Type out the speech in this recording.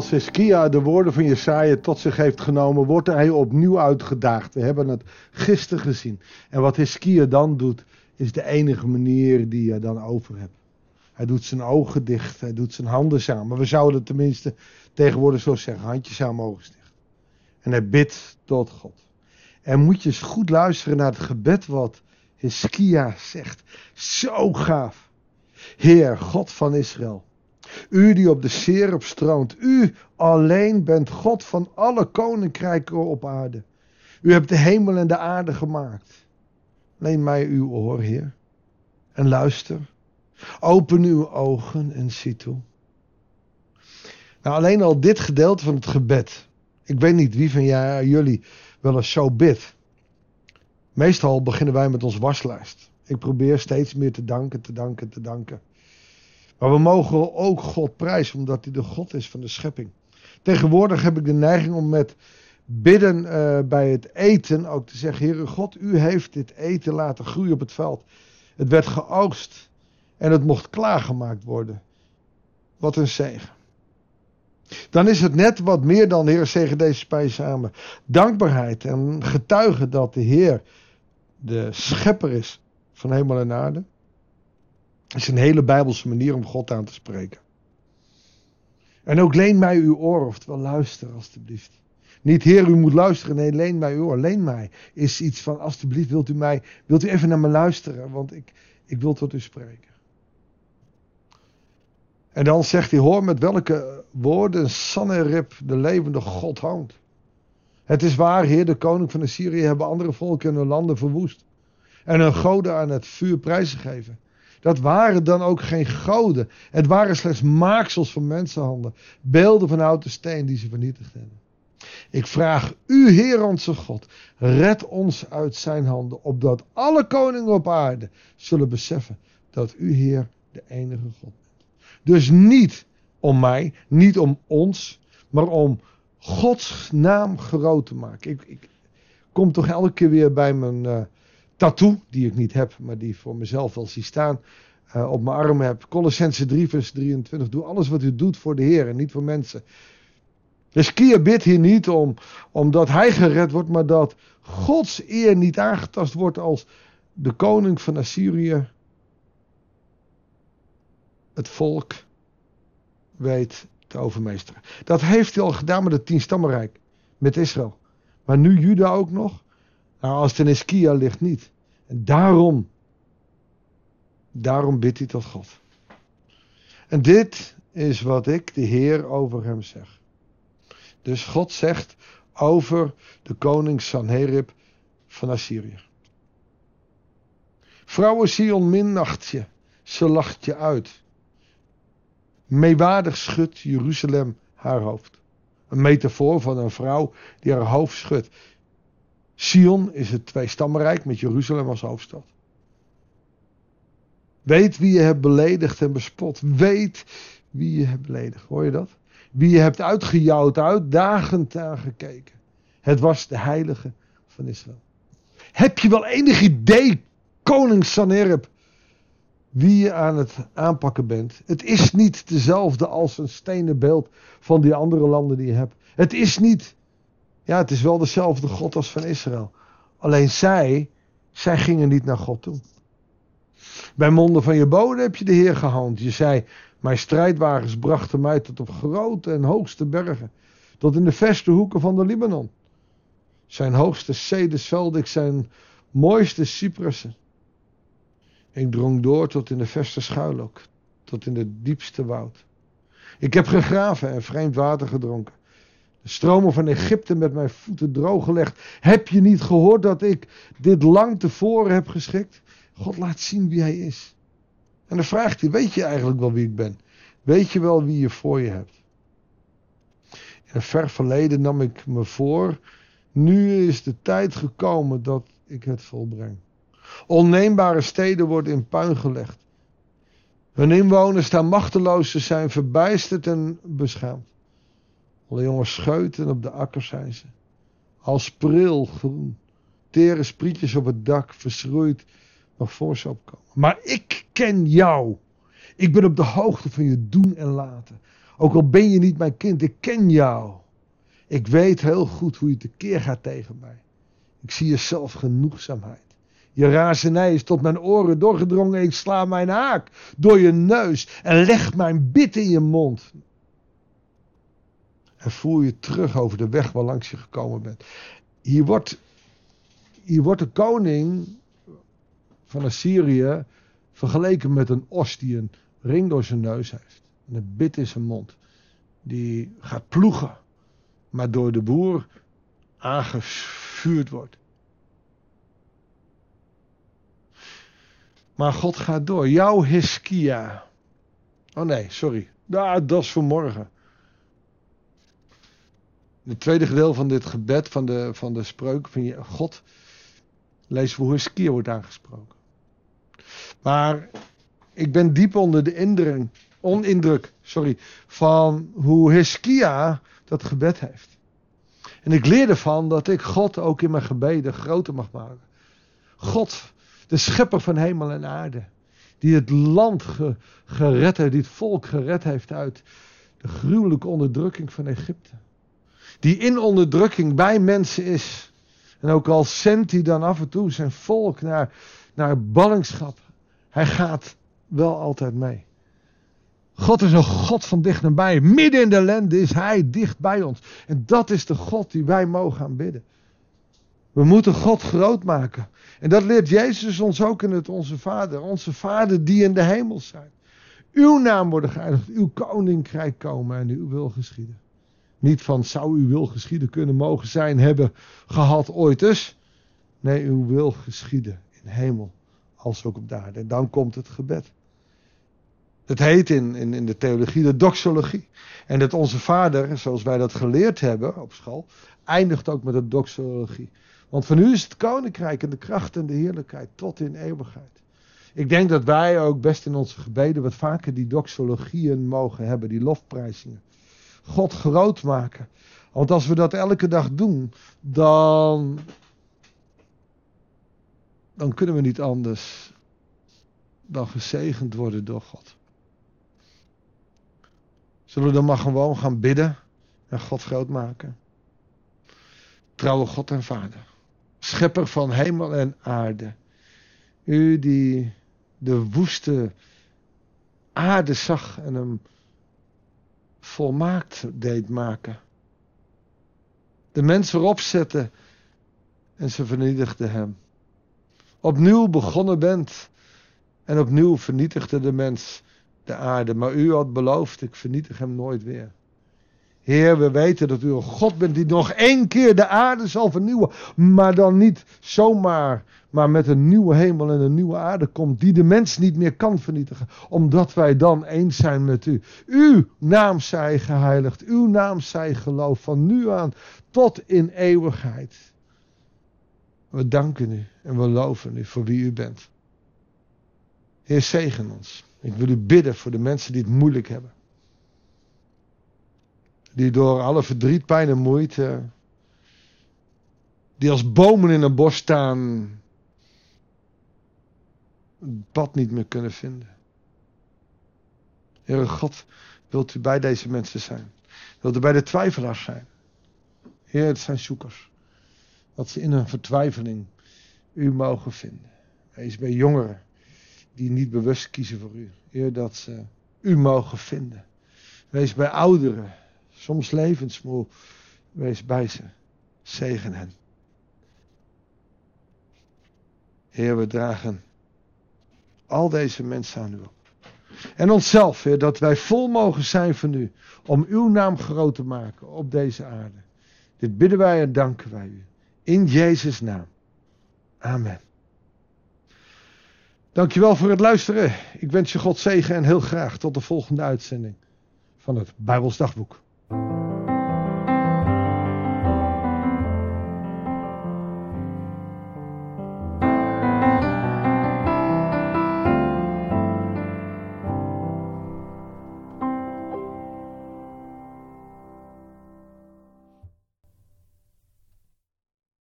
als Hiskia de woorden van Jesaja tot zich heeft genomen, wordt hij opnieuw uitgedaagd. We hebben het gisteren gezien. En wat Hiskia dan doet, is de enige manier die je dan over hebt. Hij doet zijn ogen dicht, hij doet zijn handen samen. We zouden tenminste tegenwoordig zo zeggen, handjes samen, ogen dicht. En hij bidt tot God. En moet je eens goed luisteren naar het gebed wat Hiskia zegt. Zo gaaf. Heer, God van Israël. U die op de Serep stroomt. U alleen bent God van alle koninkrijken op aarde. U hebt de hemel en de aarde gemaakt. Neem mij uw oor, Heer. En luister. Open uw ogen en zie toe. Nou, alleen al dit gedeelte van het gebed. Ik weet niet wie van jullie wel eens zo bidt. Meestal beginnen wij met ons waslijst. Ik probeer steeds meer te danken, te danken, te danken. Maar we mogen ook God prijzen, omdat hij de God is van de schepping. Tegenwoordig heb ik de neiging om met bidden uh, bij het eten ook te zeggen: Heere God, u heeft dit eten laten groeien op het veld. Het werd geoogst en het mocht klaargemaakt worden. Wat een zegen. Dan is het net wat meer dan, Heer, zegen deze spijs samen. Dankbaarheid en getuigen dat de Heer de schepper is van hemel en aarde. Is een hele bijbelse manier om God aan te spreken. En ook leen mij uw oor, oftewel luister alstublieft. Niet Heer, u moet luisteren. Nee, leen mij uw oor. Leen mij is iets van, alstublieft, wilt u mij, wilt u even naar me luisteren? Want ik, ik wil tot u spreken. En dan zegt hij, hoor met welke woorden Sanherib, de levende God, hoont. Het is waar, Heer, de koning van Assyrië hebben andere volken hun landen verwoest. En hun goden aan het vuur prijzen gegeven. Dat waren dan ook geen goden. Het waren slechts maaksels van mensenhanden. Beelden van houten steen die ze vernietigd hebben. Ik vraag u, Heer onze God, red ons uit zijn handen, opdat alle koningen op aarde zullen beseffen dat u, Heer, de enige God bent. Dus niet om mij, niet om ons, maar om Gods naam groot te maken. Ik, ik kom toch elke keer weer bij mijn uh, tattoo, die ik niet heb, maar die voor mezelf wel zie staan, uh, op mijn arm heb. Colossense 3 vers 23. Doe alles wat u doet voor de Heer en niet voor mensen. Dus Kia bidt hier niet om, omdat hij gered wordt, maar dat Gods eer niet aangetast wordt als de koning van Assyrië het volk weet te overmeesteren. Dat heeft hij al gedaan met het tienstammenrijk, met Israël. Maar nu Juda ook nog? Nou, als het Iskia ligt niet. En daarom, daarom bidt hij tot God. En dit is wat ik, de Heer, over hem zeg. Dus God zegt over de koning Sanherib van Assyrië. Vrouwen Sion minacht je, ze lacht je uit. Meewaardig schudt Jeruzalem haar hoofd. Een metafoor van een vrouw die haar hoofd schudt. Sion is het tweestammenrijk met Jeruzalem als hoofdstad. Weet wie je hebt beledigd en bespot. Weet wie je hebt beledigd. Hoor je dat? Wie je hebt uitgejouwd, uitdagend aangekeken. Het was de heilige van Israël. Heb je wel enig idee, koning Sanerib, wie je aan het aanpakken bent. Het is niet dezelfde als een stenen beeld van die andere landen die je hebt. Het is niet, ja, het is wel dezelfde God als van Israël. Alleen zij, zij gingen niet naar God toe. Bij monden van je bodem heb je de Heer gehoond. Je zei, mijn strijdwagens brachten mij tot op grote en hoogste bergen. Tot in de verste hoeken van de Libanon. Zijn hoogste cedes velde ik zijn mooiste cypressen. Ik drong door tot in de verste schuilok, tot in de diepste woud. Ik heb gegraven en vreemd water gedronken. De stromen van Egypte met mijn voeten drooggelegd. Heb je niet gehoord dat ik dit lang tevoren heb geschikt? God laat zien wie hij is. En dan vraagt hij, weet je eigenlijk wel wie ik ben? Weet je wel wie je voor je hebt? In een ver verleden nam ik me voor, nu is de tijd gekomen dat ik het volbreng. Onneembare steden worden in puin gelegd. Hun inwoners staan machteloos, ze zijn verbijsterd en beschaamd. Alle jongens scheuten op de akkers zijn ze. Als pril groen. Tere sprietjes op het dak, verschroeid, nog voor ze opkomen. Maar ik ken jou. Ik ben op de hoogte van je doen en laten. Ook al ben je niet mijn kind, ik ken jou. Ik weet heel goed hoe je tekeer gaat tegen mij. Ik zie je zelfgenoegzaamheid. Je razernij is tot mijn oren doorgedrongen. Ik sla mijn haak door je neus en leg mijn bit in je mond. En voel je terug over de weg waarlangs je gekomen bent. Hier wordt, hier wordt de koning van Assyrië vergeleken met een os die een ring door zijn neus heeft. En een bit in zijn mond. Die gaat ploegen, maar door de boer aangevuurd wordt. Maar God gaat door. Jouw Hiskia. Oh nee, sorry. Nou, dat is voor morgen. Het tweede gedeelte van dit gebed, van de, van de spreuk van God, we hoe Hiskia wordt aangesproken. Maar ik ben diep onder de indruk, onindruk sorry, van hoe Hiskia dat gebed heeft. En ik leer ervan dat ik God ook in mijn gebeden groter mag maken. God de schepper van hemel en aarde. Die het land gered heeft, die het volk gered heeft uit de gruwelijke onderdrukking van Egypte. Die in onderdrukking bij mensen is. En ook al zendt hij dan af en toe zijn volk naar, naar ballingschap. Hij gaat wel altijd mee. God is een God van dicht nabij. Midden in de ellende is Hij dicht bij ons. En dat is de God die wij mogen aanbidden. We moeten God groot maken. En dat leert Jezus ons ook in het Onze Vader. Onze Vader die in de hemel zijn. Uw naam worden geëindigd, uw koninkrijk komen en uw wil geschieden. Niet van zou uw wil geschieden kunnen mogen zijn, hebben gehad ooit dus. Nee, uw wil geschieden in hemel als ook op de aarde. En dan komt het gebed. Het heet in, in, in de theologie de doxologie. En dat onze vader, zoals wij dat geleerd hebben op school, eindigt ook met de doxologie. Want van u is het koninkrijk en de kracht en de heerlijkheid tot in eeuwigheid. Ik denk dat wij ook best in onze gebeden wat vaker die doxologieën mogen hebben, die lofprijzingen. God groot maken. Want als we dat elke dag doen, dan, dan kunnen we niet anders dan gezegend worden door God. Zullen we dan maar gewoon gaan bidden en God groot maken? Trouwe God en Vader schepper van hemel en aarde. U die de woeste aarde zag en hem volmaakt deed maken. De mens erop zette en ze vernietigde hem. Opnieuw begonnen bent en opnieuw vernietigde de mens de aarde. Maar u had beloofd, ik vernietig hem nooit weer. Heer, we weten dat u een God bent die nog één keer de aarde zal vernieuwen. Maar dan niet zomaar, maar met een nieuwe hemel en een nieuwe aarde komt. Die de mens niet meer kan vernietigen. Omdat wij dan eens zijn met u. Uw naam zij geheiligd. Uw naam zij geloof. Van nu aan tot in eeuwigheid. We danken u en we loven u voor wie u bent. Heer, zegen ons. Ik wil u bidden voor de mensen die het moeilijk hebben die door alle verdriet, pijn en moeite, die als bomen in een bos staan, het pad niet meer kunnen vinden. Heere God, wilt u bij deze mensen zijn? Wilt u bij de twijfelaars zijn? Heer, het zijn zoekers. Dat ze in hun vertwijfeling u mogen vinden. Wees bij jongeren die niet bewust kiezen voor u. Heer, dat ze u mogen vinden. Wees bij ouderen soms levensmoe, wees bij ze. Zegen hen. Heer, we dragen al deze mensen aan u op. En onszelf, Heer, dat wij vol mogen zijn van u. Om uw naam groot te maken op deze aarde. Dit bidden wij en danken wij u. In Jezus' naam. Amen. Dankjewel voor het luisteren. Ik wens je God zegen en heel graag tot de volgende uitzending van het Bijbels Dagboek.